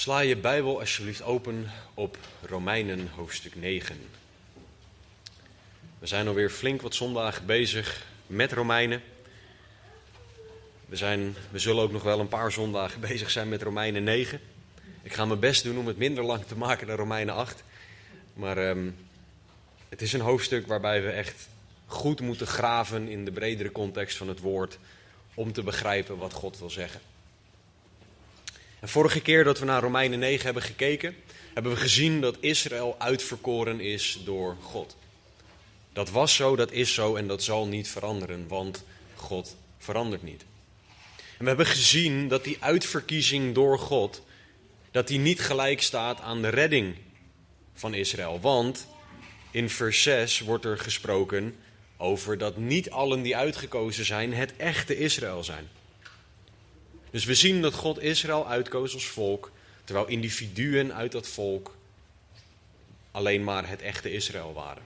Sla je Bijbel alsjeblieft open op Romeinen hoofdstuk 9. We zijn alweer flink wat zondagen bezig met Romeinen. We, zijn, we zullen ook nog wel een paar zondagen bezig zijn met Romeinen 9. Ik ga mijn best doen om het minder lang te maken dan Romeinen 8. Maar ehm, het is een hoofdstuk waarbij we echt goed moeten graven in de bredere context van het woord. Om te begrijpen wat God wil zeggen. En vorige keer dat we naar Romeinen 9 hebben gekeken, hebben we gezien dat Israël uitverkoren is door God. Dat was zo, dat is zo en dat zal niet veranderen, want God verandert niet. En we hebben gezien dat die uitverkiezing door God, dat die niet gelijk staat aan de redding van Israël. Want in vers 6 wordt er gesproken over dat niet allen die uitgekozen zijn het echte Israël zijn. Dus we zien dat God Israël uitkoos als volk, terwijl individuen uit dat volk alleen maar het echte Israël waren.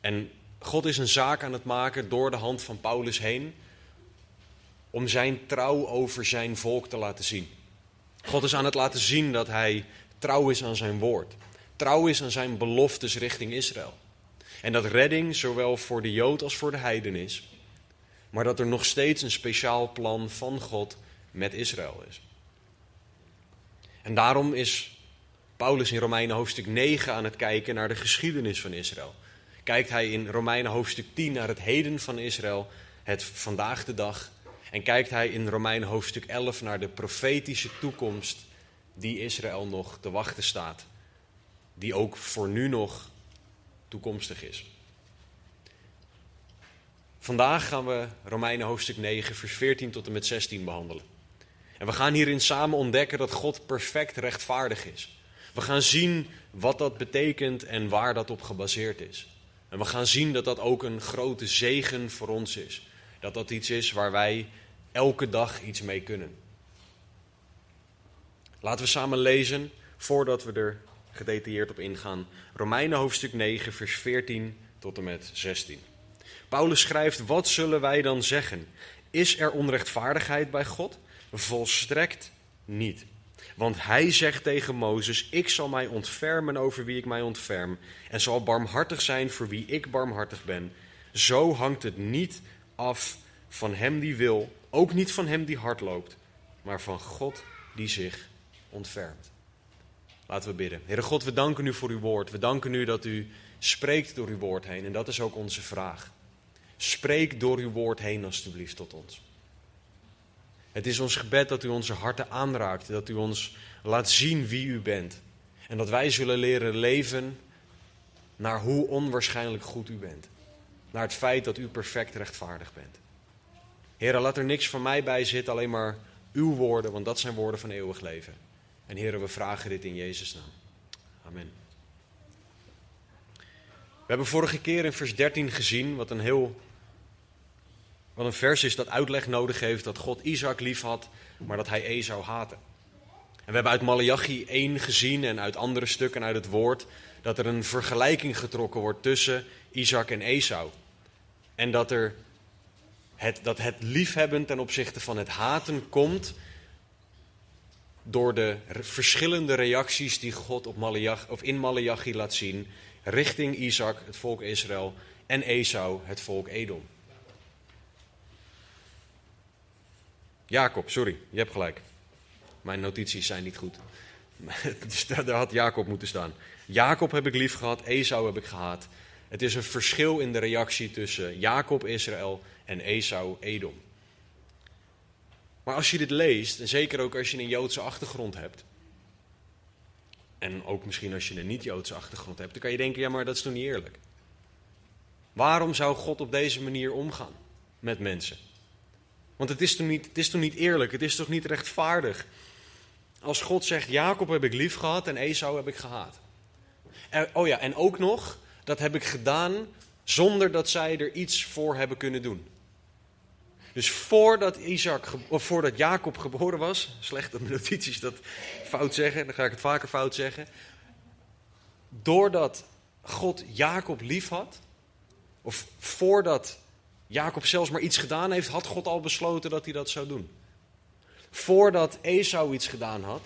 En God is een zaak aan het maken door de hand van Paulus heen om zijn trouw over zijn volk te laten zien. God is aan het laten zien dat hij trouw is aan zijn woord, trouw is aan zijn beloftes richting Israël. En dat redding zowel voor de Jood als voor de heiden is maar dat er nog steeds een speciaal plan van God met Israël is. En daarom is Paulus in Romeinen hoofdstuk 9 aan het kijken naar de geschiedenis van Israël. Kijkt hij in Romeinen hoofdstuk 10 naar het heden van Israël, het vandaag de dag. En kijkt hij in Romeinen hoofdstuk 11 naar de profetische toekomst die Israël nog te wachten staat. Die ook voor nu nog toekomstig is. Vandaag gaan we Romeinen hoofdstuk 9, vers 14 tot en met 16 behandelen. En we gaan hierin samen ontdekken dat God perfect rechtvaardig is. We gaan zien wat dat betekent en waar dat op gebaseerd is. En we gaan zien dat dat ook een grote zegen voor ons is. Dat dat iets is waar wij elke dag iets mee kunnen. Laten we samen lezen voordat we er gedetailleerd op ingaan. Romeinen hoofdstuk 9, vers 14 tot en met 16. Paulus schrijft: Wat zullen wij dan zeggen? Is er onrechtvaardigheid bij God? Volstrekt niet. Want hij zegt tegen Mozes: Ik zal mij ontfermen over wie ik mij ontferm, en zal barmhartig zijn voor wie ik barmhartig ben. Zo hangt het niet af van hem die wil, ook niet van hem die hard loopt, maar van God die zich ontfermt. Laten we bidden. Heere God, we danken u voor uw woord. We danken u dat u spreekt door uw woord heen. En dat is ook onze vraag. Spreek door uw woord heen alstublieft tot ons. Het is ons gebed dat u onze harten aanraakt, dat u ons laat zien wie u bent. En dat wij zullen leren leven naar hoe onwaarschijnlijk goed u bent. Naar het feit dat u perfect rechtvaardig bent. Heren, laat er niks van mij bij zitten, alleen maar uw woorden, want dat zijn woorden van eeuwig leven. En heren, we vragen dit in Jezus' naam. Amen. We hebben vorige keer in vers 13 gezien wat een heel wat een vers is dat uitleg nodig heeft dat God Isaac lief had, maar dat hij Esau haatte. En we hebben uit Malachi 1 gezien en uit andere stukken uit het woord dat er een vergelijking getrokken wordt tussen Isaac en Esau. En dat, er het, dat het liefhebben ten opzichte van het haten komt door de verschillende reacties die God op Malachi, of in Malachi laat zien richting Isaac, het volk Israël, en Esau, het volk Edom. Jacob, sorry, je hebt gelijk. Mijn notities zijn niet goed. Dus daar had Jacob moeten staan. Jacob heb ik lief gehad, Esau heb ik gehaat. Het is een verschil in de reactie tussen Jacob, Israël en Esau, Edom. Maar als je dit leest, en zeker ook als je een Joodse achtergrond hebt, en ook misschien als je een niet-Joodse achtergrond hebt, dan kan je denken, ja maar dat is toch niet eerlijk? Waarom zou God op deze manier omgaan met mensen? Want het is, toch niet, het is toch niet eerlijk, het is toch niet rechtvaardig? Als God zegt, Jacob heb ik lief gehad en Esau heb ik gehaat. oh ja, en ook nog, dat heb ik gedaan zonder dat zij er iets voor hebben kunnen doen. Dus voordat, Isaac, of voordat Jacob geboren was, slecht dat mijn notities dat fout zeggen, dan ga ik het vaker fout zeggen. Doordat God Jacob lief had, of voordat Jacob zelfs maar iets gedaan heeft, had God al besloten dat hij dat zou doen. Voordat Esau iets gedaan had,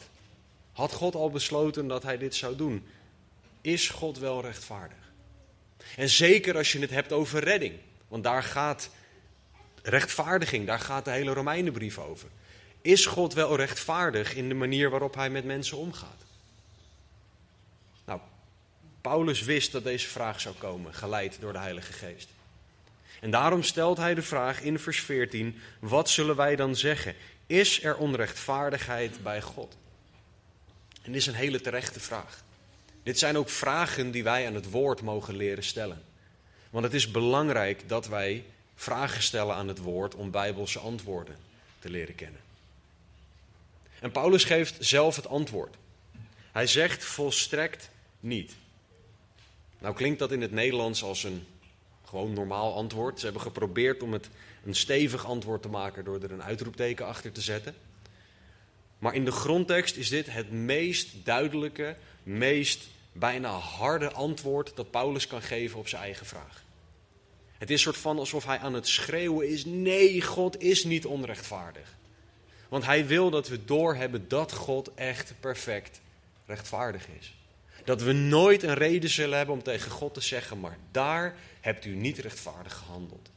had God al besloten dat hij dit zou doen. Is God wel rechtvaardig? En zeker als je het hebt over redding, want daar gaat rechtvaardiging, daar gaat de hele Romeinenbrief over. Is God wel rechtvaardig in de manier waarop hij met mensen omgaat? Nou, Paulus wist dat deze vraag zou komen, geleid door de Heilige Geest. En daarom stelt hij de vraag in vers 14: wat zullen wij dan zeggen? Is er onrechtvaardigheid bij God? En dit is een hele terechte vraag. Dit zijn ook vragen die wij aan het woord mogen leren stellen. Want het is belangrijk dat wij vragen stellen aan het woord om bijbelse antwoorden te leren kennen. En Paulus geeft zelf het antwoord. Hij zegt volstrekt niet. Nou klinkt dat in het Nederlands als een gewoon normaal antwoord. Ze hebben geprobeerd om het een stevig antwoord te maken door er een uitroepteken achter te zetten. Maar in de grondtekst is dit het meest duidelijke, meest bijna harde antwoord dat Paulus kan geven op zijn eigen vraag. Het is soort van alsof hij aan het schreeuwen is: nee, God is niet onrechtvaardig. Want hij wil dat we doorhebben dat God echt perfect rechtvaardig is. Dat we nooit een reden zullen hebben om tegen God te zeggen: maar daar hebt u niet rechtvaardig gehandeld.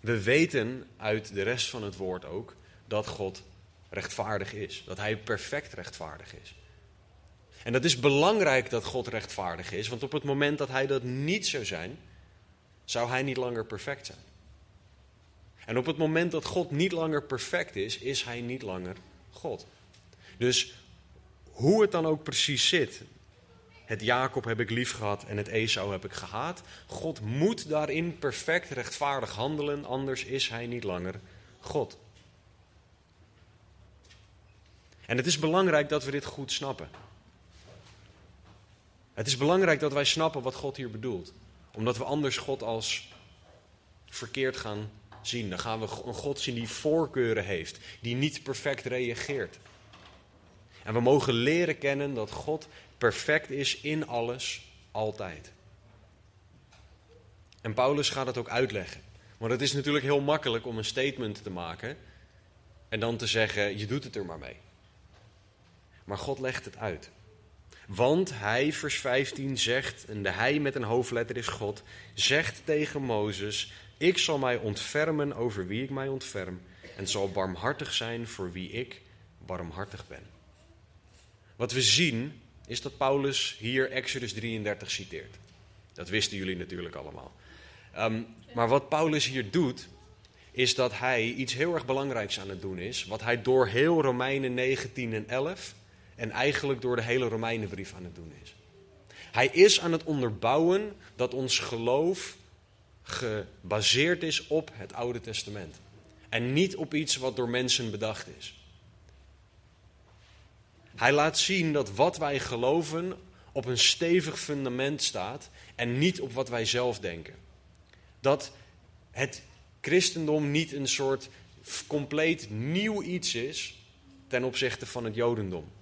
We weten uit de rest van het woord ook dat God rechtvaardig is. Dat hij perfect rechtvaardig is. En dat is belangrijk dat God rechtvaardig is, want op het moment dat hij dat niet zou zijn, zou hij niet langer perfect zijn. En op het moment dat God niet langer perfect is, is hij niet langer God. Dus hoe het dan ook precies zit, het Jacob heb ik lief gehad en het Esau heb ik gehaat. God moet daarin perfect rechtvaardig handelen, anders is hij niet langer God. En het is belangrijk dat we dit goed snappen. Het is belangrijk dat wij snappen wat God hier bedoelt. Omdat we anders God als verkeerd gaan zien. Dan gaan we een God zien die voorkeuren heeft, die niet perfect reageert. En we mogen leren kennen dat God perfect is in alles, altijd. En Paulus gaat het ook uitleggen. Want het is natuurlijk heel makkelijk om een statement te maken en dan te zeggen: je doet het er maar mee. Maar God legt het uit. Want hij, vers 15, zegt, en de hij met een hoofdletter is God, zegt tegen Mozes: Ik zal mij ontfermen over wie ik mij ontferm, en zal barmhartig zijn voor wie ik barmhartig ben. Wat we zien is dat Paulus hier Exodus 33 citeert. Dat wisten jullie natuurlijk allemaal. Um, maar wat Paulus hier doet, is dat hij iets heel erg belangrijks aan het doen is. Wat hij door heel Romeinen 19 en 11 en eigenlijk door de hele Romeinenbrief aan het doen is. Hij is aan het onderbouwen dat ons geloof gebaseerd is op het Oude Testament. En niet op iets wat door mensen bedacht is. Hij laat zien dat wat wij geloven op een stevig fundament staat en niet op wat wij zelf denken. Dat het christendom niet een soort compleet nieuw iets is ten opzichte van het jodendom.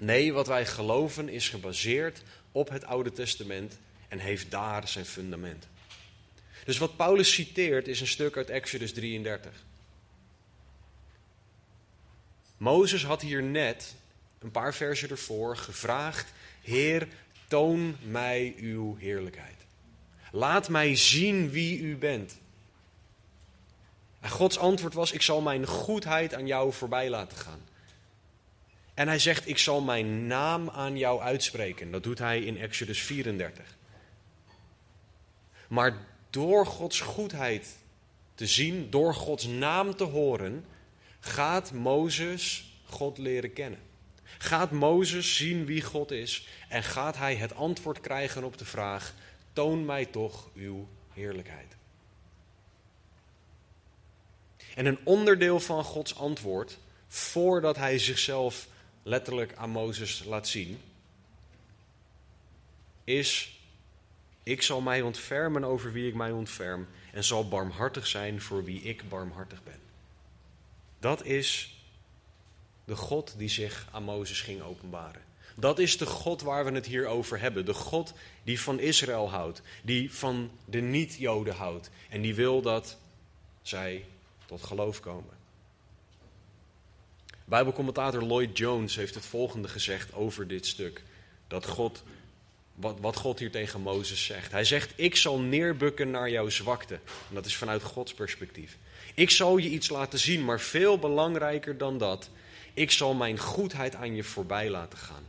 Nee, wat wij geloven is gebaseerd op het Oude Testament en heeft daar zijn fundament. Dus wat Paulus citeert is een stuk uit Exodus 33. Mozes had hier net, een paar versen ervoor, gevraagd: Heer, toon mij uw heerlijkheid. Laat mij zien wie u bent. En Gods antwoord was: Ik zal mijn goedheid aan jou voorbij laten gaan. En hij zegt: Ik zal mijn naam aan jou uitspreken. Dat doet hij in Exodus 34. Maar door Gods goedheid te zien, door Gods naam te horen, gaat Mozes God leren kennen. Gaat Mozes zien wie God is en gaat hij het antwoord krijgen op de vraag: Toon mij toch uw heerlijkheid. En een onderdeel van Gods antwoord, voordat hij zichzelf letterlijk aan Mozes laat zien, is: Ik zal mij ontfermen over wie ik mij ontferm en zal barmhartig zijn voor wie ik barmhartig ben. Dat is de God die zich aan Mozes ging openbaren. Dat is de God waar we het hier over hebben. De God die van Israël houdt, die van de niet-Joden houdt en die wil dat zij tot geloof komen. Bijbelcommentator Lloyd Jones heeft het volgende gezegd over dit stuk. Dat God, wat, wat God hier tegen Mozes zegt. Hij zegt, ik zal neerbukken naar jouw zwakte. En dat is vanuit Gods perspectief. Ik zal je iets laten zien, maar veel belangrijker dan dat. Ik zal mijn goedheid aan je voorbij laten gaan.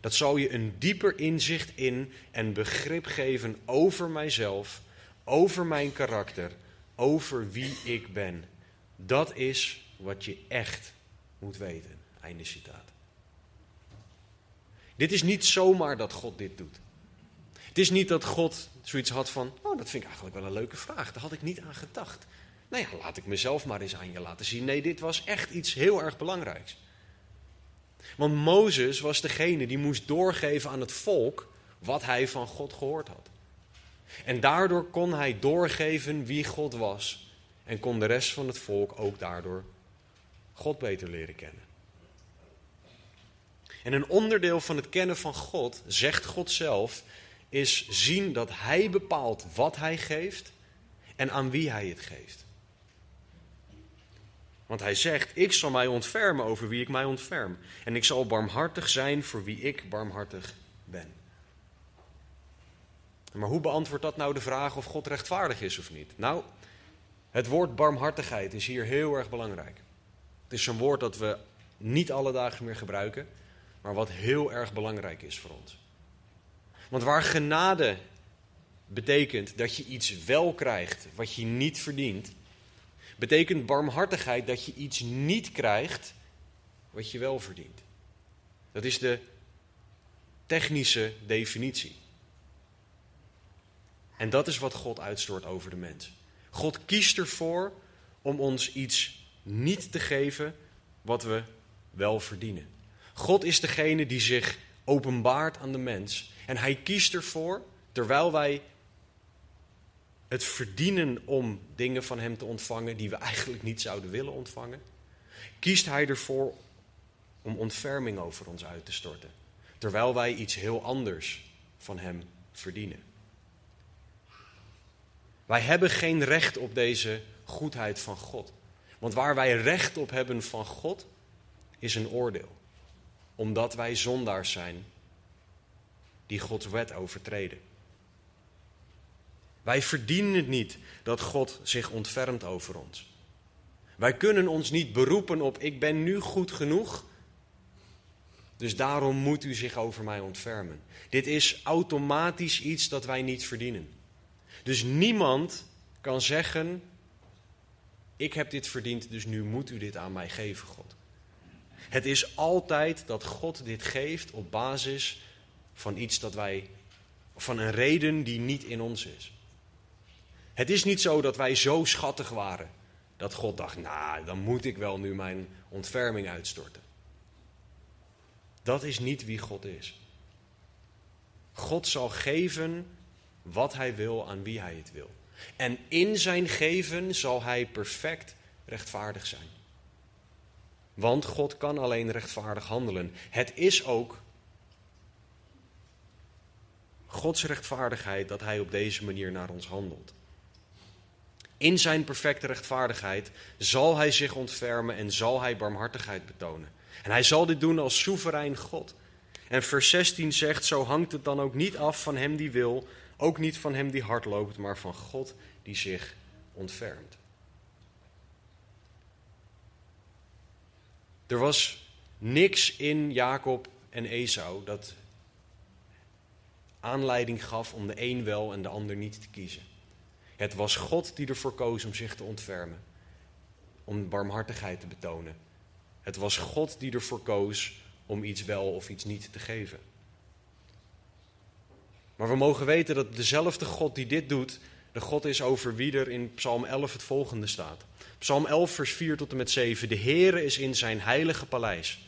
Dat zal je een dieper inzicht in en begrip geven over mijzelf, over mijn karakter, over wie ik ben. Dat is wat je echt moet weten. Einde citaat. Dit is niet zomaar dat God dit doet. Het is niet dat God zoiets had van, oh dat vind ik eigenlijk wel een leuke vraag, daar had ik niet aan gedacht. Nou ja, laat ik mezelf maar eens aan je laten zien. Nee, dit was echt iets heel erg belangrijks. Want Mozes was degene die moest doorgeven aan het volk wat hij van God gehoord had. En daardoor kon hij doorgeven wie God was. En kon de rest van het volk ook daardoor God beter leren kennen. En een onderdeel van het kennen van God, zegt God zelf, is zien dat Hij bepaalt wat Hij geeft en aan wie Hij het geeft. Want Hij zegt, ik zal mij ontfermen over wie ik mij ontferm. En ik zal barmhartig zijn voor wie ik barmhartig ben. Maar hoe beantwoordt dat nou de vraag of God rechtvaardig is of niet? Nou, het woord barmhartigheid is hier heel erg belangrijk. Het is een woord dat we niet alle dagen meer gebruiken, maar wat heel erg belangrijk is voor ons. Want waar genade betekent dat je iets wel krijgt wat je niet verdient, betekent barmhartigheid dat je iets niet krijgt wat je wel verdient. Dat is de technische definitie. En dat is wat God uitstort over de mens. God kiest ervoor om ons iets niet te geven wat we wel verdienen. God is degene die zich openbaart aan de mens. En hij kiest ervoor, terwijl wij het verdienen om dingen van hem te ontvangen die we eigenlijk niet zouden willen ontvangen, kiest hij ervoor om ontferming over ons uit te storten. Terwijl wij iets heel anders van hem verdienen. Wij hebben geen recht op deze goedheid van God. Want waar wij recht op hebben van God, is een oordeel. Omdat wij zondaars zijn die Gods wet overtreden. Wij verdienen het niet dat God zich ontfermt over ons. Wij kunnen ons niet beroepen op ik ben nu goed genoeg, dus daarom moet u zich over mij ontfermen. Dit is automatisch iets dat wij niet verdienen. Dus niemand kan zeggen ik heb dit verdiend, dus nu moet u dit aan mij geven, God. Het is altijd dat God dit geeft op basis van iets dat wij, van een reden die niet in ons is. Het is niet zo dat wij zo schattig waren dat God dacht, nou, dan moet ik wel nu mijn ontferming uitstorten. Dat is niet wie God is. God zal geven wat hij wil aan wie hij het wil. En in zijn geven zal hij perfect rechtvaardig zijn. Want God kan alleen rechtvaardig handelen. Het is ook Gods rechtvaardigheid dat hij op deze manier naar ons handelt. In zijn perfecte rechtvaardigheid zal hij zich ontfermen en zal hij barmhartigheid betonen. En hij zal dit doen als soeverein God. En vers 16 zegt: Zo hangt het dan ook niet af van hem die wil, ook niet van hem die hard loopt, maar van God die zich ontfermt. Er was niks in Jacob en Esau dat aanleiding gaf om de een wel en de ander niet te kiezen. Het was God die ervoor koos om zich te ontfermen, om barmhartigheid te betonen. Het was God die ervoor koos om iets wel of iets niet te geven. Maar we mogen weten dat dezelfde God die dit doet, de God is over wie er in Psalm 11 het volgende staat. Psalm 11, vers 4 tot en met 7. De Heere is in zijn heilige paleis.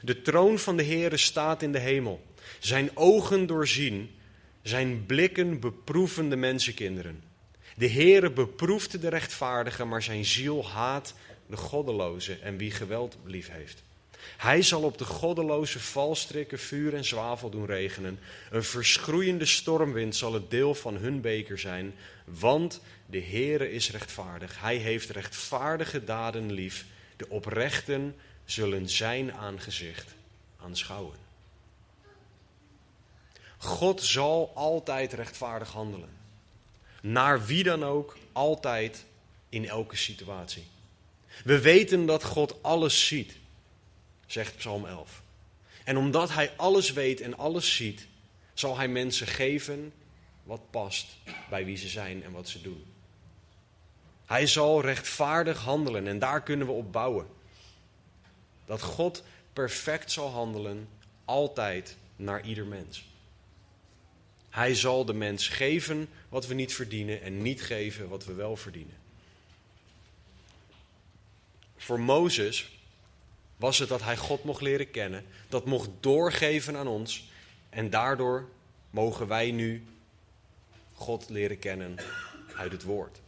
De troon van de Heere staat in de hemel. Zijn ogen doorzien, zijn blikken beproeven de mensenkinderen. De Heere beproeft de rechtvaardige, maar zijn ziel haat de goddeloze en wie geweld lief heeft. Hij zal op de goddeloze valstrikken vuur en zwavel doen regenen. Een verschroeiende stormwind zal het deel van hun beker zijn, want de Heere is rechtvaardig. Hij heeft rechtvaardige daden lief. De oprechten zullen zijn aangezicht aanschouwen. God zal altijd rechtvaardig handelen. Naar wie dan ook, altijd in elke situatie. We weten dat God alles ziet, zegt Psalm 11. En omdat Hij alles weet en alles ziet, zal Hij mensen geven wat past bij wie ze zijn en wat ze doen. Hij zal rechtvaardig handelen en daar kunnen we op bouwen. Dat God perfect zal handelen, altijd naar ieder mens. Hij zal de mens geven wat we niet verdienen en niet geven wat we wel verdienen. Voor Mozes was het dat hij God mocht leren kennen, dat mocht doorgeven aan ons en daardoor mogen wij nu God leren kennen uit het woord.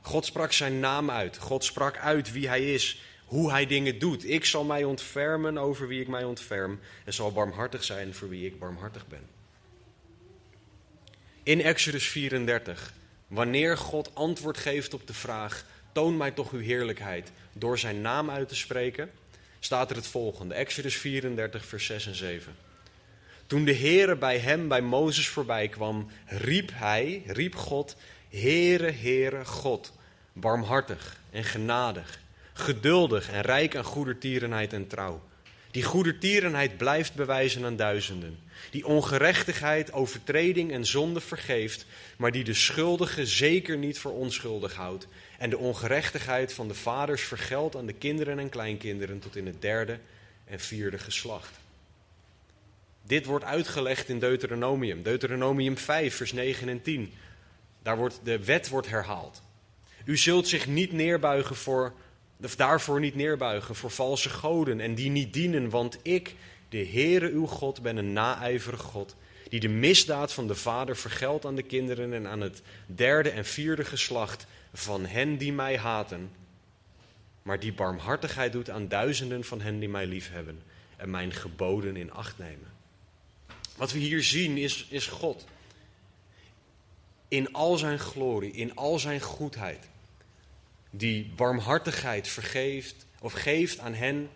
God sprak zijn naam uit. God sprak uit wie hij is, hoe hij dingen doet. Ik zal mij ontfermen over wie ik mij ontferm en zal barmhartig zijn voor wie ik barmhartig ben. In Exodus 34, wanneer God antwoord geeft op de vraag: Toon mij toch uw heerlijkheid door zijn naam uit te spreken, staat er het volgende: Exodus 34, vers 6 en 7. Toen de Heere bij hem, bij Mozes voorbij kwam, riep hij, riep God: Heere, Heere, God, barmhartig en genadig, geduldig en rijk aan goedertierenheid en trouw. Die goedertierenheid blijft bewijzen aan duizenden. Die ongerechtigheid, overtreding en zonde vergeeft, maar die de schuldige zeker niet voor onschuldig houdt. En de ongerechtigheid van de vaders vergeldt aan de kinderen en kleinkinderen tot in het derde en vierde geslacht. Dit wordt uitgelegd in Deuteronomium, Deuteronomium 5, vers 9 en 10. Daar wordt de wet wordt herhaald. U zult zich niet neerbuigen voor, daarvoor niet neerbuigen voor valse goden en die niet dienen, want ik, de Heere uw God, ben een naijverig God, die de misdaad van de vader vergeldt aan de kinderen en aan het derde en vierde geslacht van hen die mij haten, maar die barmhartigheid doet aan duizenden van hen die mij liefhebben en mijn geboden in acht nemen. Wat we hier zien is, is God. In al zijn glorie, in al zijn goedheid die barmhartigheid vergeeft of geeft aan hen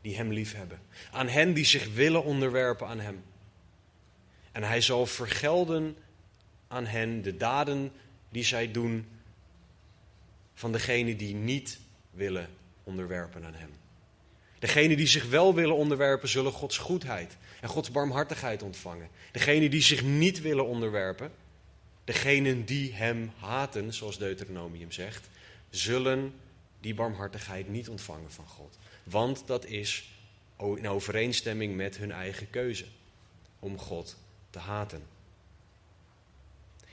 die hem liefhebben. Aan hen die zich willen onderwerpen aan hem. En hij zal vergelden aan hen de daden die zij doen van degenen die niet willen onderwerpen aan hem. Degenen die zich wel willen onderwerpen, zullen Gods goedheid en Gods barmhartigheid ontvangen. Degenen die zich niet willen onderwerpen, degenen die hem haten, zoals Deuteronomium zegt, zullen die barmhartigheid niet ontvangen van God. Want dat is in overeenstemming met hun eigen keuze om God te haten.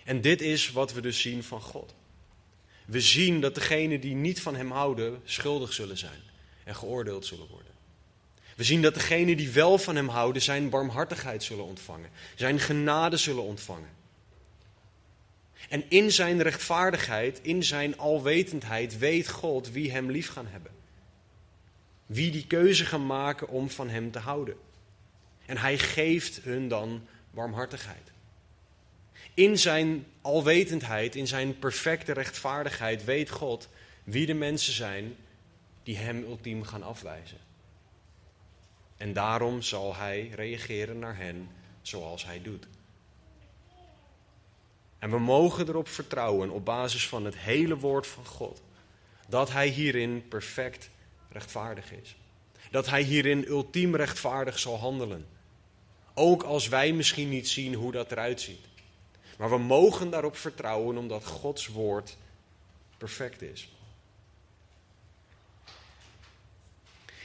En dit is wat we dus zien van God. We zien dat degenen die niet van Hem houden schuldig zullen zijn en geoordeeld zullen worden. We zien dat degenen die wel van Hem houden Zijn barmhartigheid zullen ontvangen, Zijn genade zullen ontvangen. En in zijn rechtvaardigheid, in zijn alwetendheid, weet God wie hem lief gaan hebben. Wie die keuze gaan maken om van hem te houden. En hij geeft hun dan warmhartigheid. In zijn alwetendheid, in zijn perfecte rechtvaardigheid, weet God wie de mensen zijn die hem ultiem gaan afwijzen. En daarom zal hij reageren naar hen zoals hij doet. En we mogen erop vertrouwen, op basis van het hele woord van God, dat Hij hierin perfect rechtvaardig is. Dat Hij hierin ultiem rechtvaardig zal handelen. Ook als wij misschien niet zien hoe dat eruit ziet. Maar we mogen daarop vertrouwen omdat Gods woord perfect is.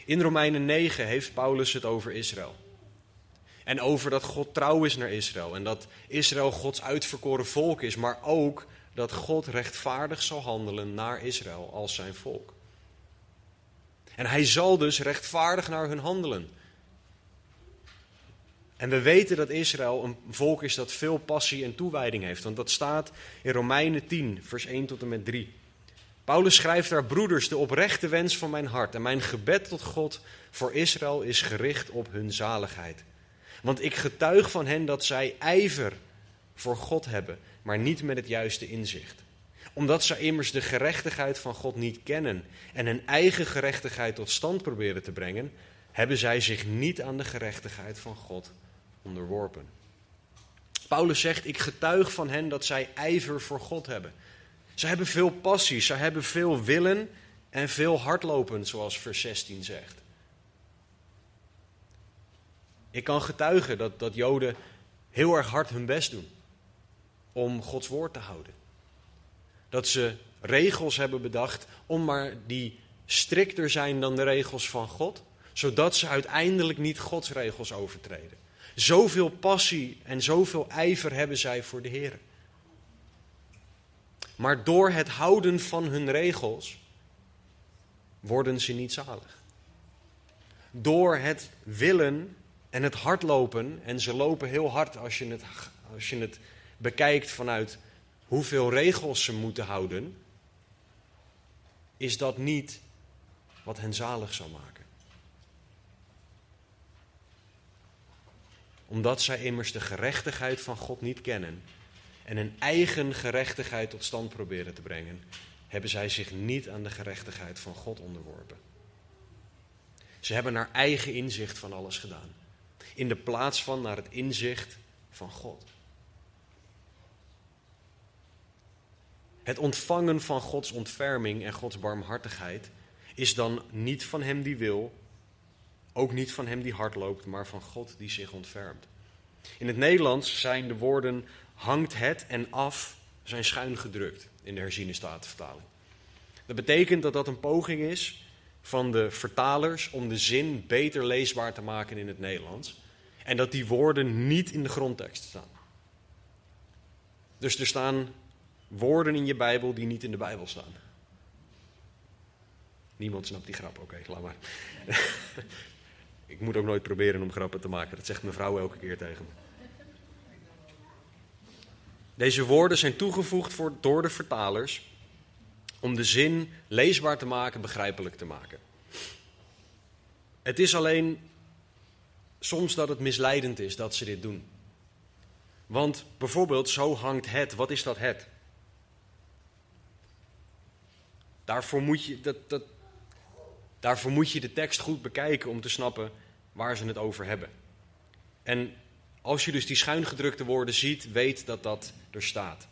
In Romeinen 9 heeft Paulus het over Israël. En over dat God trouw is naar Israël. En dat Israël Gods uitverkoren volk is. Maar ook dat God rechtvaardig zal handelen naar Israël als zijn volk. En hij zal dus rechtvaardig naar hun handelen. En we weten dat Israël een volk is dat veel passie en toewijding heeft. Want dat staat in Romeinen 10, vers 1 tot en met 3. Paulus schrijft daar, broeders, de oprechte wens van mijn hart en mijn gebed tot God voor Israël is gericht op hun zaligheid. Want ik getuig van hen dat zij ijver voor God hebben, maar niet met het juiste inzicht. Omdat zij immers de gerechtigheid van God niet kennen en hun eigen gerechtigheid tot stand proberen te brengen, hebben zij zich niet aan de gerechtigheid van God onderworpen. Paulus zegt: Ik getuig van hen dat zij ijver voor God hebben. Ze hebben veel passie, ze hebben veel willen en veel hardlopen, zoals vers 16 zegt. Ik kan getuigen dat, dat Joden heel erg hard hun best doen om Gods woord te houden. Dat ze regels hebben bedacht om maar die strikter zijn dan de regels van God, zodat ze uiteindelijk niet Gods regels overtreden. Zoveel passie en zoveel ijver hebben zij voor de Heer. Maar door het houden van hun regels worden ze niet zalig. Door het willen en het hardlopen, en ze lopen heel hard als je het, als je het bekijkt vanuit hoeveel regels ze moeten houden, is dat niet wat hen zalig zal maken. Omdat zij immers de gerechtigheid van God niet kennen en een eigen gerechtigheid tot stand proberen te brengen, hebben zij zich niet aan de gerechtigheid van God onderworpen. Ze hebben naar eigen inzicht van alles gedaan, in de plaats van naar het inzicht van God. Het ontvangen van Gods ontferming en Gods barmhartigheid is dan niet van Hem die wil, ook niet van Hem die hard loopt, maar van God die zich ontfermt. In het Nederlands zijn de woorden hangt het en af zijn schuin gedrukt in de herziene statenvertaling. Dat betekent dat dat een poging is van de vertalers om de zin beter leesbaar te maken in het Nederlands. En dat die woorden niet in de grondtekst staan. Dus er staan woorden in je Bijbel die niet in de Bijbel staan. Niemand snapt die grap, oké, laat maar. Ik moet ook nooit proberen om grappen te maken, dat zegt mijn vrouw elke keer tegen me. Deze woorden zijn toegevoegd voor, door de vertalers om de zin leesbaar te maken, begrijpelijk te maken. Het is alleen soms dat het misleidend is dat ze dit doen. Want bijvoorbeeld, zo hangt het. Wat is dat het? Daarvoor moet je, dat, dat, daarvoor moet je de tekst goed bekijken om te snappen waar ze het over hebben. En als je dus die schuingedrukte woorden ziet, weet dat dat er staat.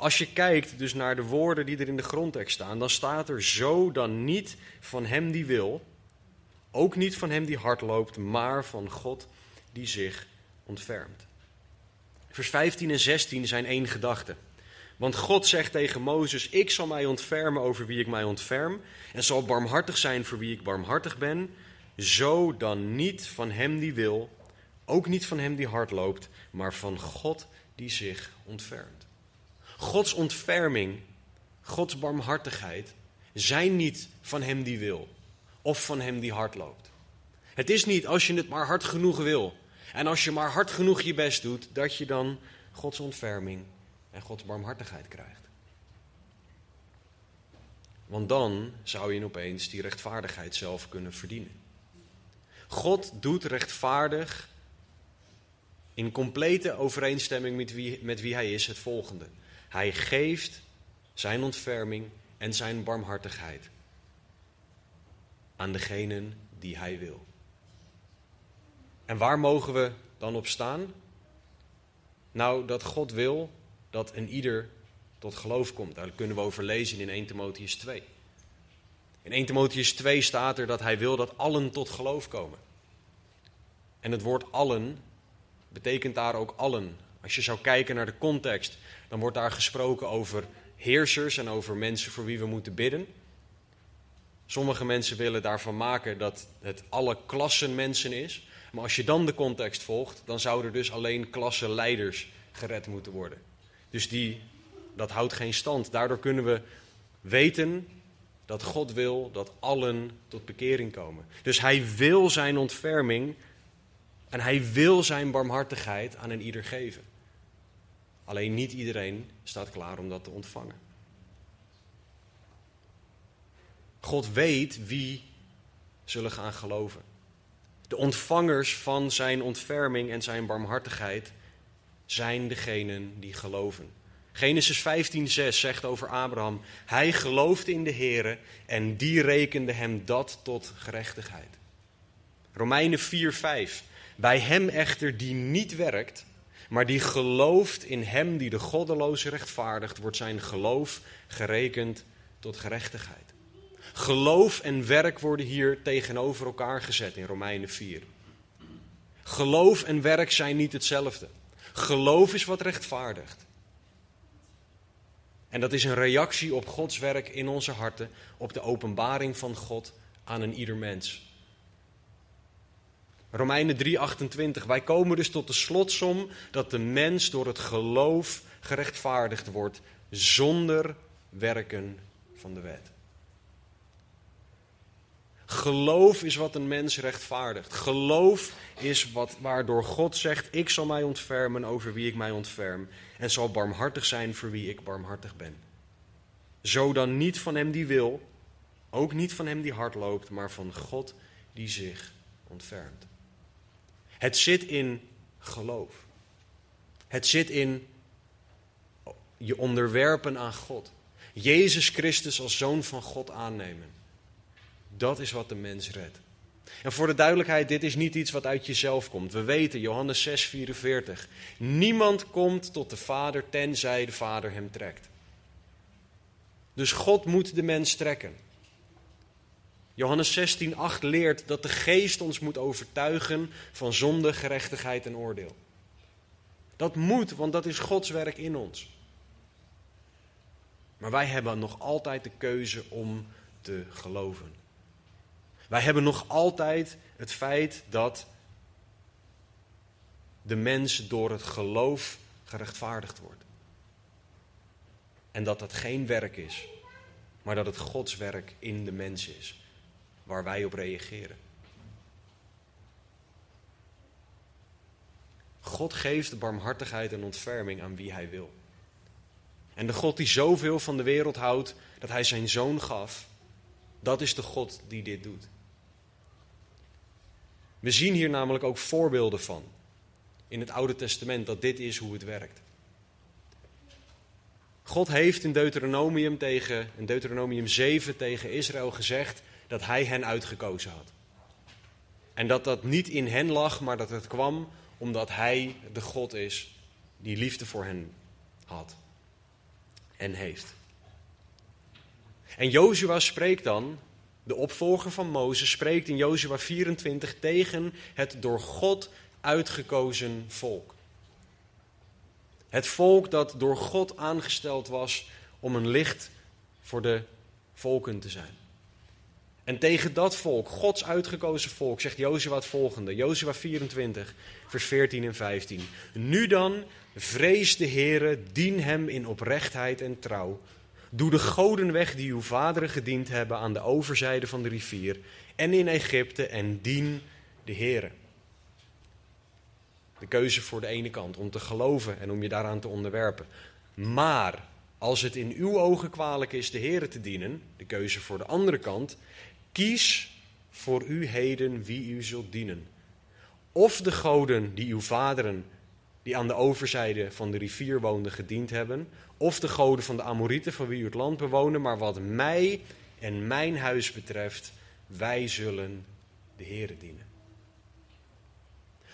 Als je kijkt dus naar de woorden die er in de grondtekst staan, dan staat er zo dan niet van hem die wil, ook niet van hem die hard loopt, maar van God die zich ontfermt. Vers 15 en 16 zijn één gedachte. Want God zegt tegen Mozes: Ik zal mij ontfermen over wie ik mij ontferm, en zal barmhartig zijn voor wie ik barmhartig ben. Zo dan niet van hem die wil, ook niet van hem die hard loopt, maar van God die zich ontfermt. Gods ontferming, Gods barmhartigheid zijn niet van hem die wil of van hem die hard loopt. Het is niet als je het maar hard genoeg wil en als je maar hard genoeg je best doet, dat je dan Gods ontferming en Gods barmhartigheid krijgt. Want dan zou je opeens die rechtvaardigheid zelf kunnen verdienen. God doet rechtvaardig in complete overeenstemming met wie, met wie hij is het volgende. Hij geeft zijn ontferming en zijn barmhartigheid aan degenen die hij wil. En waar mogen we dan op staan? Nou, dat God wil dat een ieder tot geloof komt. Daar kunnen we over lezen in 1 Timotheus 2. In 1 Timotheus 2 staat er dat hij wil dat allen tot geloof komen. En het woord allen betekent daar ook allen. Als je zou kijken naar de context, dan wordt daar gesproken over heersers en over mensen voor wie we moeten bidden. Sommige mensen willen daarvan maken dat het alle klassen mensen is. Maar als je dan de context volgt, dan zouden dus alleen klassenleiders gered moeten worden. Dus die, dat houdt geen stand. Daardoor kunnen we weten dat God wil dat allen tot bekering komen. Dus hij wil zijn ontferming en hij wil zijn barmhartigheid aan een ieder geven. Alleen niet iedereen staat klaar om dat te ontvangen. God weet wie zullen gaan geloven. De ontvangers van zijn ontferming en zijn barmhartigheid zijn degenen die geloven. Genesis 15:6 zegt over Abraham: Hij geloofde in de Here en die rekende hem dat tot gerechtigheid. Romeinen 4:5 Bij hem echter die niet werkt, maar die gelooft in hem die de goddeloze rechtvaardigt, wordt zijn geloof gerekend tot gerechtigheid. Geloof en werk worden hier tegenover elkaar gezet in Romeinen 4. Geloof en werk zijn niet hetzelfde. Geloof is wat rechtvaardigt. En dat is een reactie op Gods werk in onze harten, op de openbaring van God aan een ieder mens. Romeinen 3:28. Wij komen dus tot de slotsom dat de mens door het geloof gerechtvaardigd wordt zonder werken van de wet. Geloof is wat een mens rechtvaardigt. Geloof is wat, waardoor God zegt: Ik zal mij ontfermen over wie ik mij ontferm. En zal barmhartig zijn voor wie ik barmhartig ben. Zo dan niet van hem die wil, ook niet van hem die hard loopt, maar van God die zich ontfermt. Het zit in geloof. Het zit in je onderwerpen aan God. Jezus Christus als zoon van God aannemen. Dat is wat de mens redt. En voor de duidelijkheid, dit is niet iets wat uit jezelf komt. We weten, Johannes 6, 44. Niemand komt tot de Vader tenzij de Vader hem trekt. Dus God moet de mens trekken. Johannes 16, 8 leert dat de geest ons moet overtuigen van zonde, gerechtigheid en oordeel. Dat moet, want dat is Gods werk in ons. Maar wij hebben nog altijd de keuze om te geloven. Wij hebben nog altijd het feit dat de mens door het geloof gerechtvaardigd wordt. En dat dat geen werk is, maar dat het Gods werk in de mens is, waar wij op reageren. God geeft barmhartigheid en ontferming aan wie hij wil. En de God die zoveel van de wereld houdt dat hij zijn zoon gaf, dat is de God die dit doet. We zien hier namelijk ook voorbeelden van in het Oude Testament dat dit is hoe het werkt. God heeft in Deuteronomium, tegen, in Deuteronomium 7 tegen Israël gezegd dat hij hen uitgekozen had. En dat dat niet in hen lag, maar dat het kwam omdat hij de God is die liefde voor hen had en heeft. En Jozua spreekt dan de opvolger van Mozes, spreekt in Jozua 24 tegen het door God uitgekozen volk. Het volk dat door God aangesteld was om een licht voor de volken te zijn. En tegen dat volk, Gods uitgekozen volk, zegt Jozua het volgende. Jozua 24, vers 14 en 15. Nu dan, vrees de Heere, dien hem in oprechtheid en trouw. Doe de goden weg die uw vaderen gediend hebben aan de overzijde van de rivier en in Egypte en dien de Heere. De keuze voor de ene kant, om te geloven en om je daaraan te onderwerpen. Maar als het in uw ogen kwalijk is de Heere te dienen, de keuze voor de andere kant, kies voor u heden wie u zult dienen. Of de goden die uw vaderen, die aan de overzijde van de rivier woonden, gediend hebben, of de goden van de Amorieten van wie u het land bewonen, maar wat mij en mijn huis betreft, wij zullen de Heere dienen.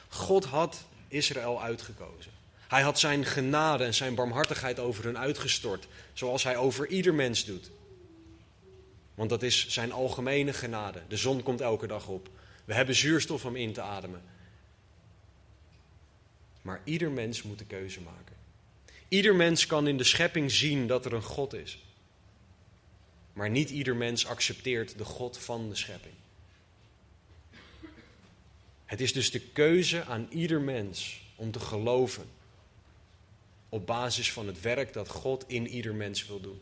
God had Israël uitgekozen. Hij had zijn genade en zijn barmhartigheid over hen uitgestort, zoals hij over ieder mens doet. Want dat is zijn algemene genade. De zon komt elke dag op. We hebben zuurstof om in te ademen. Maar ieder mens moet de keuze maken. Ieder mens kan in de schepping zien dat er een God is. Maar niet ieder mens accepteert de God van de schepping. Het is dus de keuze aan ieder mens om te geloven op basis van het werk dat God in ieder mens wil doen.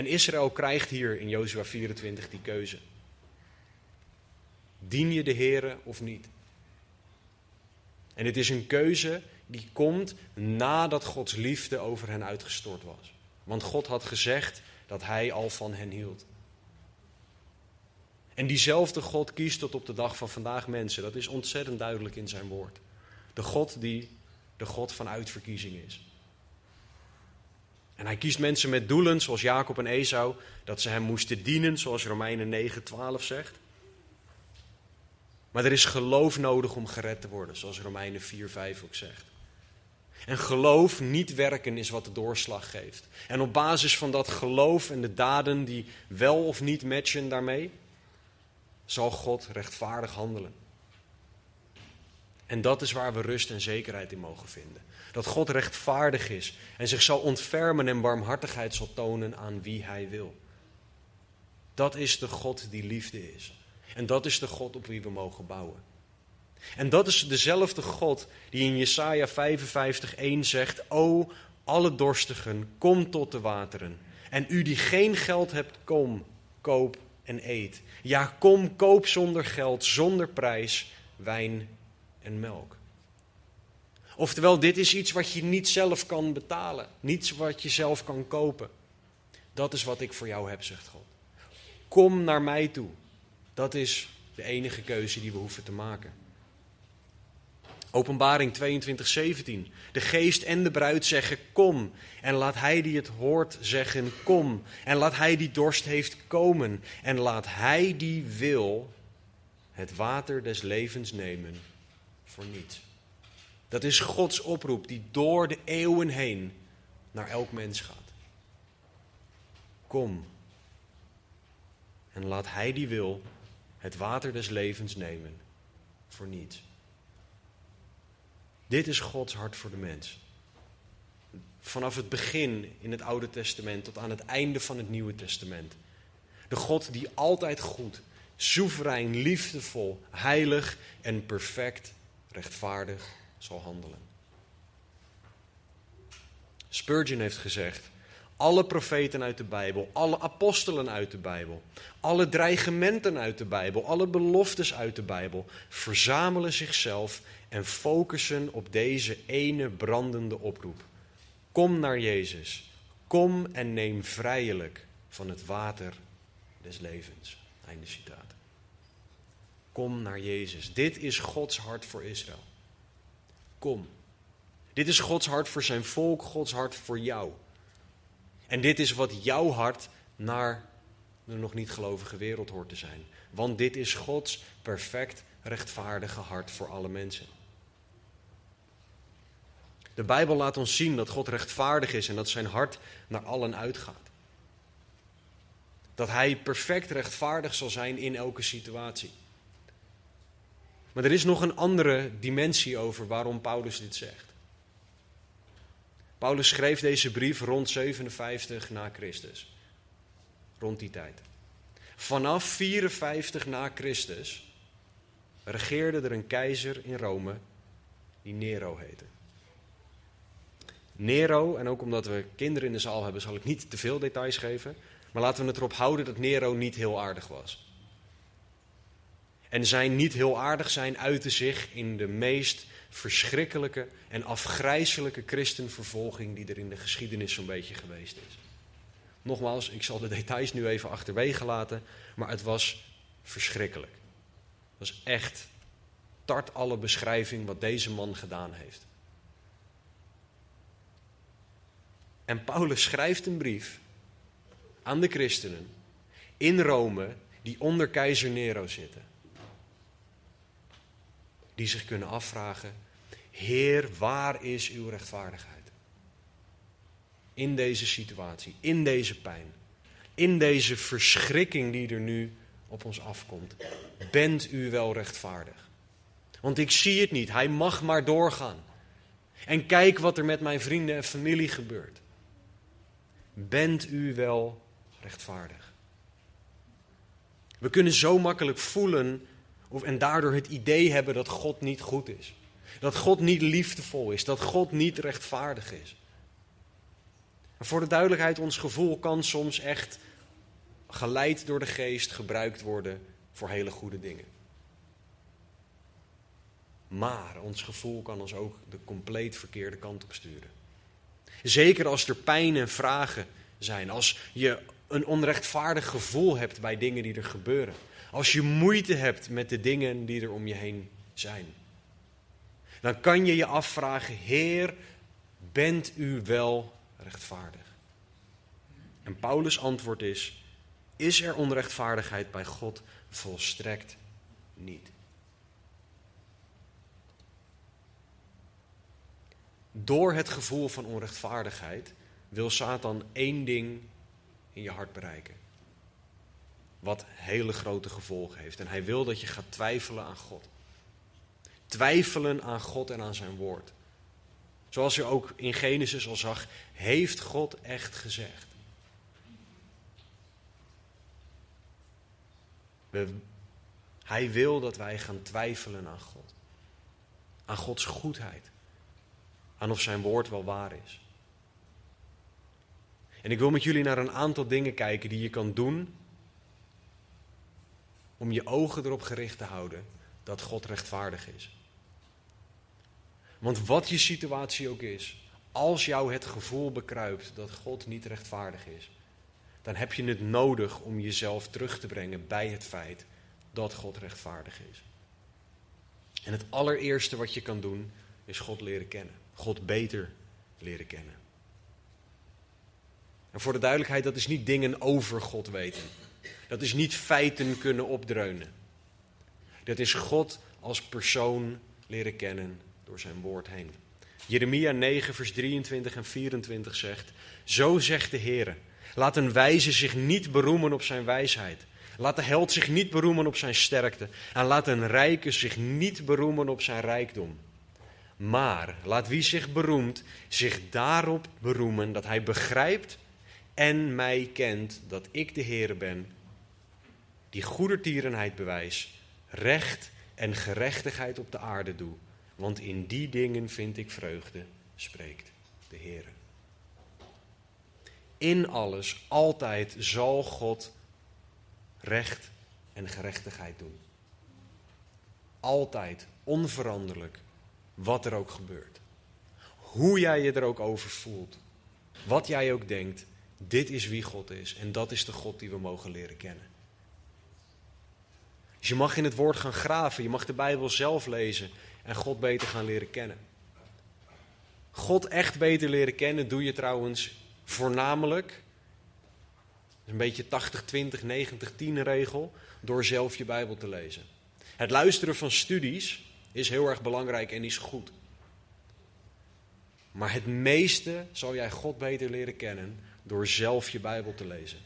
En Israël krijgt hier in Jozua 24 die keuze. Dien je de Here of niet? En het is een keuze die komt nadat Gods liefde over hen uitgestort was. Want God had gezegd dat hij al van hen hield. En diezelfde God kiest tot op de dag van vandaag mensen. Dat is ontzettend duidelijk in zijn woord. De God die de God van uitverkiezing is. En hij kiest mensen met doelen, zoals Jacob en Esau, dat ze hem moesten dienen, zoals Romeinen 9:12 zegt. Maar er is geloof nodig om gered te worden, zoals Romeinen 4:5 ook zegt. En geloof, niet werken, is wat de doorslag geeft. En op basis van dat geloof en de daden die wel of niet matchen daarmee, zal God rechtvaardig handelen. En dat is waar we rust en zekerheid in mogen vinden. Dat God rechtvaardig is en zich zal ontfermen en barmhartigheid zal tonen aan wie hij wil. Dat is de God die liefde is. En dat is de God op wie we mogen bouwen. En dat is dezelfde God die in Jesaja 55:1 zegt: O alle dorstigen, kom tot de wateren. En u die geen geld hebt, kom, koop en eet. Ja, kom, koop zonder geld, zonder prijs, wijn en melk. Oftewel, dit is iets wat je niet zelf kan betalen. Niets wat je zelf kan kopen. Dat is wat ik voor jou heb, zegt God. Kom naar mij toe. Dat is de enige keuze die we hoeven te maken. Openbaring 22, 17. De geest en de bruid zeggen: Kom. En laat hij die het hoort zeggen: Kom. En laat hij die dorst heeft komen. En laat hij die wil het water des levens nemen voor niets. Dat is Gods oproep die door de eeuwen heen naar elk mens gaat. Kom. En laat hij die wil het water des levens nemen voor niets. Dit is Gods hart voor de mens. Vanaf het begin in het Oude Testament tot aan het einde van het Nieuwe Testament. De God die altijd goed, soeverein, liefdevol, heilig en perfect, rechtvaardig zal handelen. Spurgeon heeft gezegd: alle profeten uit de Bijbel, alle apostelen uit de Bijbel, alle dreigementen uit de Bijbel, alle beloftes uit de Bijbel verzamelen zichzelf en focussen op deze ene brandende oproep. Kom naar Jezus. Kom en neem vrijelijk van het water des levens. Einde citaat. Kom naar Jezus. Dit is Gods hart voor Israël. Kom. Dit is Gods hart voor zijn volk, Gods hart voor jou. En dit is wat jouw hart naar de nog niet gelovige wereld hoort te zijn. Want dit is Gods perfect rechtvaardige hart voor alle mensen. De Bijbel laat ons zien dat God rechtvaardig is en dat zijn hart naar allen uitgaat. Dat Hij perfect rechtvaardig zal zijn in elke situatie. Maar er is nog een andere dimensie over waarom Paulus dit zegt. Paulus schreef deze brief rond 57 na Christus. Rond die tijd. Vanaf 54 na Christus regeerde er een keizer in Rome die Nero heette. Nero, en ook omdat we kinderen in de zaal hebben, zal ik niet te veel details geven. Maar laten we het erop houden dat Nero niet heel aardig was. En zijn niet heel aardig zijn uitte zich in de meest verschrikkelijke en afgrijzelijke christenvervolging die er in de geschiedenis zo'n beetje geweest is. Nogmaals, ik zal de details nu even achterwege laten, maar het was verschrikkelijk. Het was echt tart alle beschrijving wat deze man gedaan heeft. En Paulus schrijft een brief aan de christenen in Rome die onder keizer Nero zitten. Die zich kunnen afvragen, Heer, waar is uw rechtvaardigheid? In deze situatie, in deze pijn, in deze verschrikking die er nu op ons afkomt. Bent u wel rechtvaardig? Want ik zie het niet, hij mag maar doorgaan. En kijk wat er met mijn vrienden en familie gebeurt. Bent u wel rechtvaardig? We kunnen zo makkelijk voelen of, en daardoor het idee hebben dat God niet goed is. Dat God niet liefdevol is, dat God niet rechtvaardig is. voor de duidelijkheid, ons gevoel kan soms echt geleid door de geest gebruikt worden voor hele goede dingen. Maar ons gevoel kan ons ook de compleet verkeerde kant op sturen. Zeker als er pijn en vragen zijn. Als je een onrechtvaardig gevoel hebt bij dingen die er gebeuren. Als je moeite hebt met de dingen die er om je heen zijn. Dan kan je je afvragen, Heer, bent u wel rechtvaardig? En Paulus' antwoord is, is er onrechtvaardigheid bij God? Volstrekt niet. Door het gevoel van onrechtvaardigheid wil Satan één ding in je hart bereiken. Wat hele grote gevolgen heeft. En hij wil dat je gaat twijfelen aan God. Twijfelen aan God en aan zijn woord. Zoals je ook in Genesis al zag, heeft God echt gezegd. We, hij wil dat wij gaan twijfelen aan God. Aan Gods goedheid. Aan of zijn woord wel waar is. En ik wil met jullie naar een aantal dingen kijken die je kan doen om je ogen erop gericht te houden dat God rechtvaardig is. Want wat je situatie ook is, als jou het gevoel bekruipt dat God niet rechtvaardig is, dan heb je het nodig om jezelf terug te brengen bij het feit dat God rechtvaardig is. En het allereerste wat je kan doen, is God leren kennen. God beter leren kennen. En voor de duidelijkheid, dat is niet dingen over God weten. Dat is niet feiten kunnen opdreunen. Dat is God als persoon leren kennen door zijn woord heen. Jeremia 9, vers 23 en 24 zegt: Zo zegt de Heer: Laat een wijze zich niet beroemen op zijn wijsheid. Laat de held zich niet beroemen op zijn sterkte. En laat een rijke zich niet beroemen op zijn rijkdom. Maar laat wie zich beroemt, zich daarop beroemen dat hij begrijpt en mij kent dat ik de Heer ben, die goedertierenheid bewijs, recht en gerechtigheid op de aarde doe. Want in die dingen vind ik vreugde, spreekt de Heer. In alles, altijd zal God recht en gerechtigheid doen. Altijd, onveranderlijk, wat er ook gebeurt. Hoe jij je er ook over voelt. Wat jij ook denkt, dit is wie God is en dat is de God die we mogen leren kennen. Dus je mag in het woord gaan graven, je mag de Bijbel zelf lezen en God beter gaan leren kennen. God echt beter leren kennen doe je trouwens voornamelijk, een beetje 80-20, 90-10 regel, door zelf je Bijbel te lezen. Het luisteren van studies is heel erg belangrijk en is goed. Maar het meeste zal jij God beter leren kennen door zelf je Bijbel te lezen.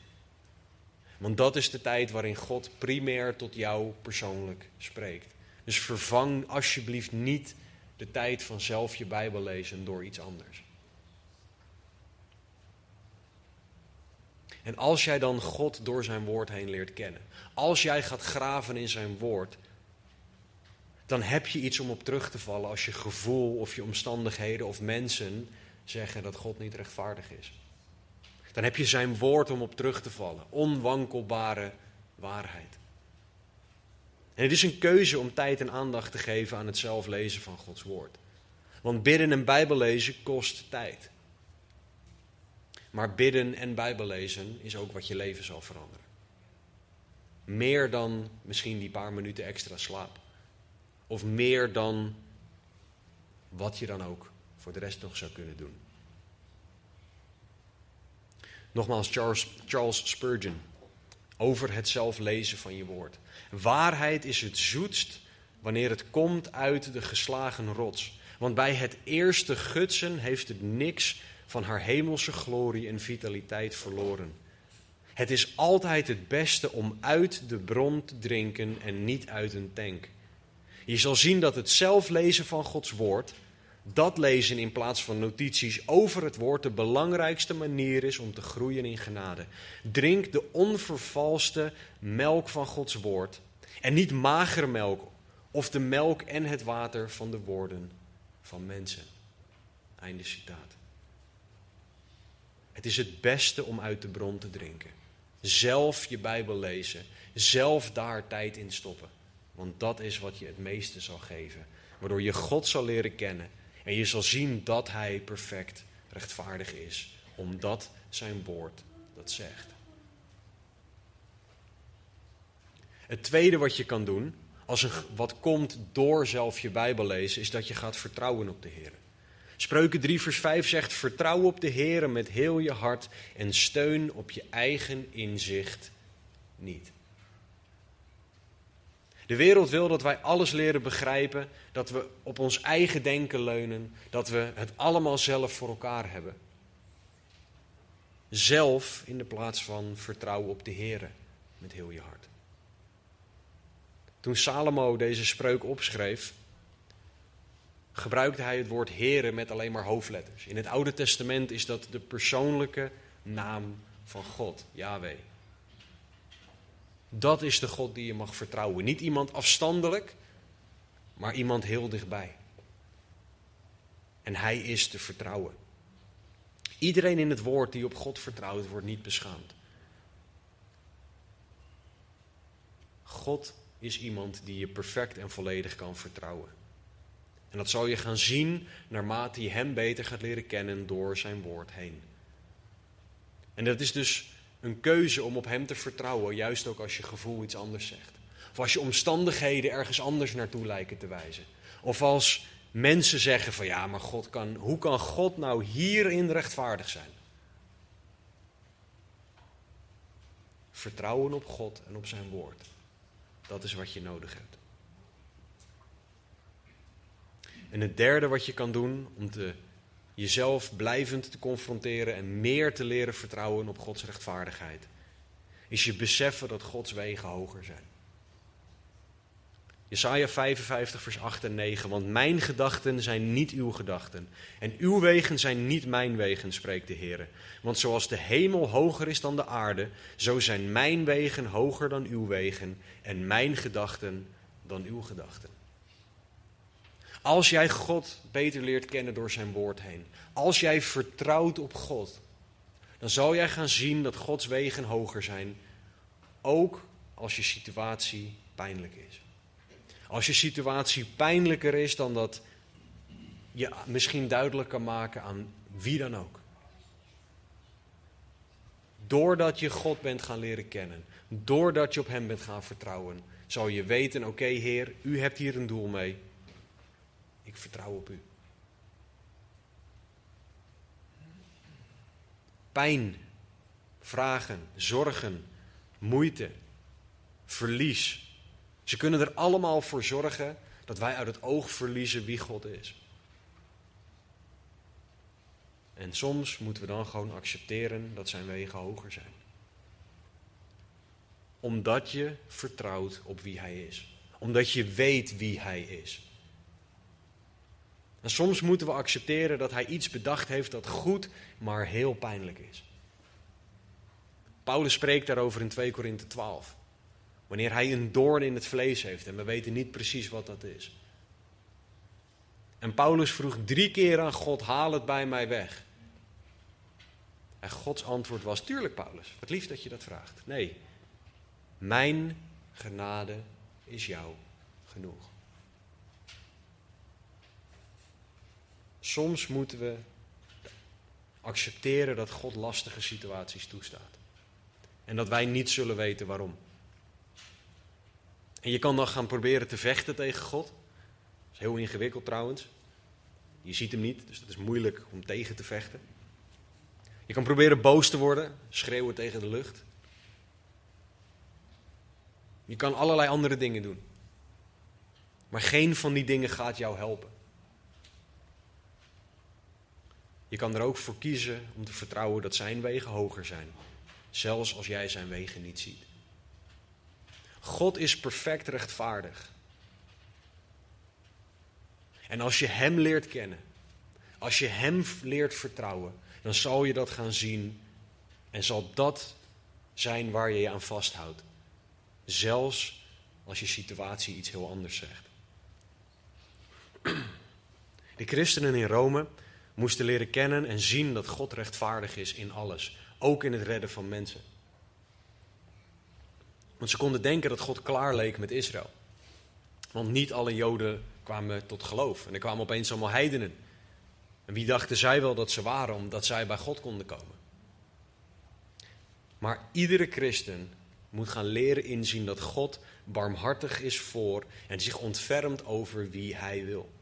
Want dat is de tijd waarin God primair tot jou persoonlijk spreekt. Dus vervang alsjeblieft niet de tijd van zelf je Bijbel lezen door iets anders. En als jij dan God door zijn woord heen leert kennen, als jij gaat graven in zijn woord, dan heb je iets om op terug te vallen als je gevoel of je omstandigheden of mensen zeggen dat God niet rechtvaardig is. Dan heb je zijn woord om op terug te vallen. Onwankelbare waarheid. En het is een keuze om tijd en aandacht te geven aan het zelf lezen van Gods woord. Want bidden en bijbellezen kost tijd. Maar bidden en bijbellezen is ook wat je leven zal veranderen. Meer dan misschien die paar minuten extra slaap. Of meer dan wat je dan ook voor de rest nog zou kunnen doen. Nogmaals, Charles, Charles Spurgeon. Over het zelf lezen van je woord. Waarheid is het zoetst wanneer het komt uit de geslagen rots. Want bij het eerste gutsen heeft het niks van haar hemelse glorie en vitaliteit verloren. Het is altijd het beste om uit de bron te drinken en niet uit een tank. Je zal zien dat het zelf lezen van Gods woord dat lezen in plaats van notities over het woord de belangrijkste manier is om te groeien in genade. Drink de onvervalste melk van Gods woord en niet magere melk of de melk en het water van de woorden van mensen. Einde citaat. Het is het beste om uit de bron te drinken. Zelf je Bijbel lezen. Zelf daar tijd in stoppen. Want dat is wat je het meeste zal geven. Waardoor je God zal leren kennen. En je zal zien dat Hij perfect rechtvaardig is. Omdat zijn woord dat zegt. Het tweede wat je kan doen, als wat komt door zelf je Bijbel lezen, is dat je gaat vertrouwen op de Heer. Spreuken 3 vers 5 zegt, vertrouw op de Heer met heel je hart en steun op je eigen inzicht niet. De wereld wil dat wij alles leren begrijpen, dat we op ons eigen denken leunen, dat we het allemaal zelf voor elkaar hebben. Zelf in de plaats van vertrouwen op de Heer met heel je hart. Toen Salomo deze spreuk opschreef, gebruikte hij het woord Heere met alleen maar hoofdletters. In het Oude Testament is dat de persoonlijke naam van God, Yahweh. Dat is de God die je mag vertrouwen. Niet iemand afstandelijk, maar iemand heel dichtbij. En hij is te vertrouwen. Iedereen in het woord die op God vertrouwt, wordt niet beschaamd. God is iemand die je perfect en volledig kan vertrouwen. En dat zal je gaan zien naarmate je Hem beter gaat leren kennen door Zijn woord heen. En dat is dus een keuze om op Hem te vertrouwen, juist ook als je gevoel iets anders zegt. Of als je omstandigheden ergens anders naartoe lijken te wijzen. Of als mensen zeggen van ja, maar God kan, hoe kan God nou hierin rechtvaardig zijn? Vertrouwen op God en op Zijn woord. Dat is wat je nodig hebt. En het derde wat je kan doen om te, jezelf blijvend te confronteren en meer te leren vertrouwen op Gods rechtvaardigheid, is je beseffen dat Gods wegen hoger zijn. Jesaja 55, vers 8 en 9. Want mijn gedachten zijn niet uw gedachten. En uw wegen zijn niet mijn wegen, spreekt de Heer. Want zoals de hemel hoger is dan de aarde, zo zijn mijn wegen hoger dan uw wegen. En mijn gedachten dan uw gedachten. Als jij God beter leert kennen door zijn woord heen. Als jij vertrouwt op God. Dan zal jij gaan zien dat Gods wegen hoger zijn. Ook als je situatie pijnlijk is. Als je situatie pijnlijker is dan dat je misschien duidelijk kan maken aan wie dan ook. Doordat je God bent gaan leren kennen, doordat je op Hem bent gaan vertrouwen, zal je weten: oké, Heer, U hebt hier een doel mee. Ik vertrouw op U. Pijn, vragen, zorgen, moeite, verlies, ze kunnen er allemaal voor zorgen dat wij uit het oog verliezen wie God is. En soms moeten we dan gewoon accepteren dat zijn wegen hoger zijn. Omdat je vertrouwt op wie Hij is. Omdat je weet wie Hij is. En soms moeten we accepteren dat Hij iets bedacht heeft dat goed, maar heel pijnlijk is. Paulus spreekt daarover in 2 Korinthe 12. Wanneer hij een doorn in het vlees heeft en we weten niet precies wat dat is. En Paulus vroeg drie keer aan God: haal het bij mij weg. En Gods antwoord was: Tuurlijk, Paulus, wat lief dat je dat vraagt. Nee, mijn genade is jou genoeg. Soms moeten we accepteren dat God lastige situaties toestaat. En dat wij niet zullen weten waarom. En je kan dan gaan proberen te vechten tegen God. Dat is heel ingewikkeld trouwens. Je ziet hem niet, dus dat is moeilijk om tegen te vechten. Je kan proberen boos te worden, schreeuwen tegen de lucht. Je kan allerlei andere dingen doen. Maar geen van die dingen gaat jou helpen. Je kan er ook voor kiezen om te vertrouwen dat zijn wegen hoger zijn, zelfs als jij zijn wegen niet ziet. God is perfect rechtvaardig. En als je Hem leert kennen, als je Hem leert vertrouwen, dan zal je dat gaan zien en zal dat zijn waar je je aan vasthoudt. Zelfs als je situatie iets heel anders zegt. De christenen in Rome moesten leren kennen en zien dat God rechtvaardig is in alles, ook in het redden van mensen. Want ze konden denken dat God klaar leek met Israël. Want niet alle Joden kwamen tot geloof. En er kwamen opeens allemaal heidenen. En wie dachten zij wel dat ze waren, omdat zij bij God konden komen? Maar iedere christen moet gaan leren inzien dat God barmhartig is voor en zich ontfermt over wie hij wil.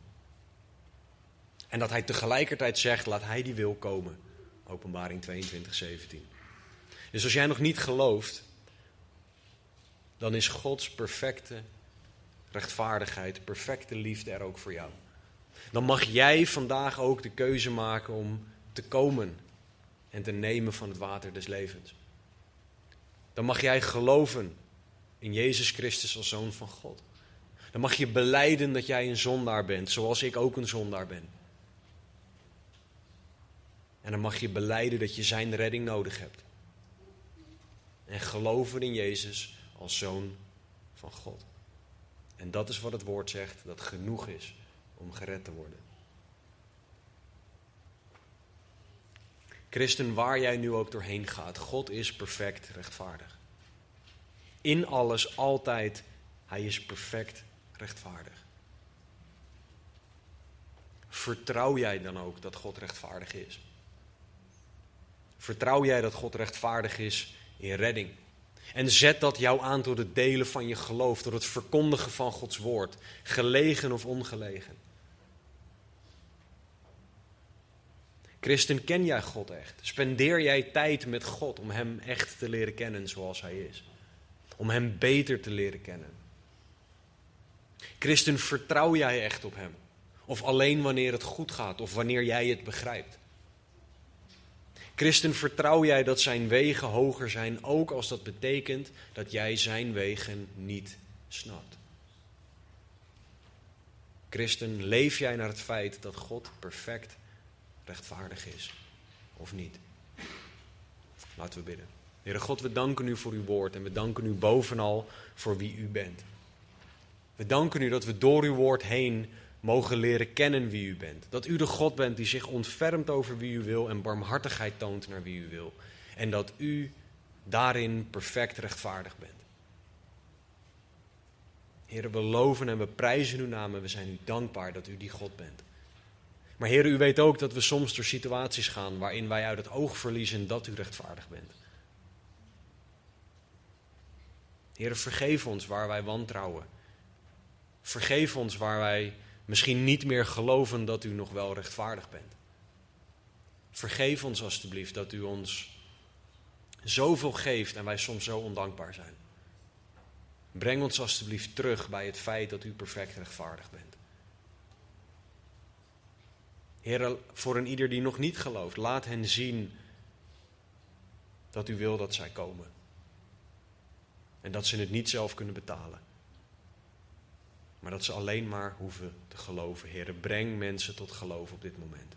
En dat hij tegelijkertijd zegt, laat hij die wil komen. Openbaring 22, 17. Dus als jij nog niet gelooft, dan is Gods perfecte rechtvaardigheid, perfecte liefde er ook voor jou. Dan mag jij vandaag ook de keuze maken om te komen en te nemen van het water des levens. Dan mag jij geloven in Jezus Christus als zoon van God. Dan mag je beleiden dat jij een zondaar bent, zoals ik ook een zondaar ben. En dan mag je beleiden dat je zijn redding nodig hebt. En geloven in Jezus als zoon van God. En dat is wat het woord zegt, dat genoeg is om gered te worden. Christen, waar jij nu ook doorheen gaat, God is perfect rechtvaardig. In alles, altijd, Hij is perfect rechtvaardig. Vertrouw jij dan ook dat God rechtvaardig is? Vertrouw jij dat God rechtvaardig is in redding? En zet dat jou aan door het delen van je geloof, door het verkondigen van Gods woord, gelegen of ongelegen. Christen, ken jij God echt? Spendeer jij tijd met God om Hem echt te leren kennen zoals Hij is? Om Hem beter te leren kennen? Christen, vertrouw jij echt op Hem? Of alleen wanneer het goed gaat of wanneer jij het begrijpt? Christen, vertrouw jij dat zijn wegen hoger zijn, ook als dat betekent dat jij zijn wegen niet snapt? Christen, leef jij naar het feit dat God perfect rechtvaardig is of niet? Laten we bidden. Heere God, we danken u voor uw woord en we danken u bovenal voor wie u bent. We danken u dat we door uw woord heen mogen leren kennen wie u bent. Dat u de God bent die zich ontfermt over wie u wil en barmhartigheid toont naar wie u wil. En dat u daarin perfect rechtvaardig bent. Heer, we loven en we prijzen uw naam en we zijn u dankbaar dat u die God bent. Maar Heer, u weet ook dat we soms door situaties gaan waarin wij uit het oog verliezen dat u rechtvaardig bent. Heer, vergeef ons waar wij wantrouwen. Vergeef ons waar wij misschien niet meer geloven dat u nog wel rechtvaardig bent. Vergeef ons alstublieft dat u ons zoveel geeft en wij soms zo ondankbaar zijn. Breng ons alstublieft terug bij het feit dat u perfect rechtvaardig bent. Heer, voor een ieder die nog niet gelooft, laat hen zien dat u wil dat zij komen. En dat ze het niet zelf kunnen betalen. Maar dat ze alleen maar hoeven te geloven. Heren, breng mensen tot geloof op dit moment.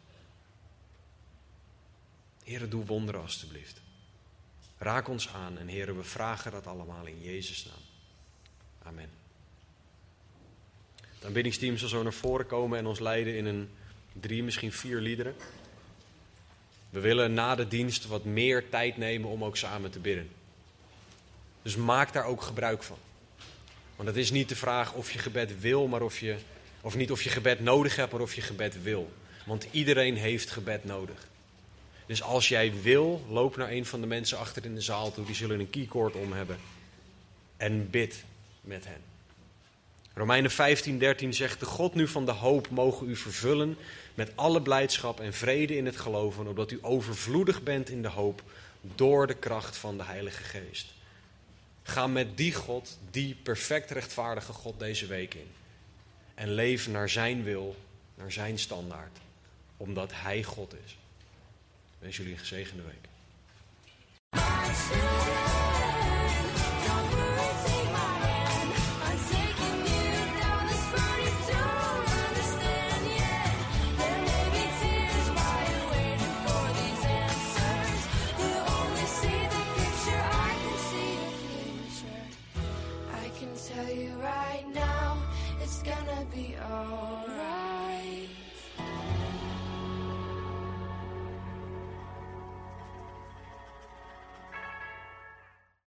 Heren, doe wonderen alstublieft. Raak ons aan en heren, we vragen dat allemaal in Jezus' naam. Amen. De aanbiddingsteam zal zo naar voren komen en ons leiden in een drie, misschien vier liederen. We willen na de dienst wat meer tijd nemen om ook samen te bidden. Dus maak daar ook gebruik van. Want het is niet de vraag of je gebed wil, maar of je, of niet of je gebed nodig hebt, maar of je gebed wil. Want iedereen heeft gebed nodig. Dus als jij wil, loop naar een van de mensen achter in de zaal toe, die zullen een keycord om hebben. En bid met hen. Romeinen 15, 13 zegt: De God nu van de hoop mogen u vervullen met alle blijdschap en vrede in het geloven, opdat u overvloedig bent in de hoop door de kracht van de Heilige Geest. Ga met die God, die perfect rechtvaardige God, deze week in. En leef naar zijn wil, naar zijn standaard. Omdat hij God is. Wens jullie een gezegende week.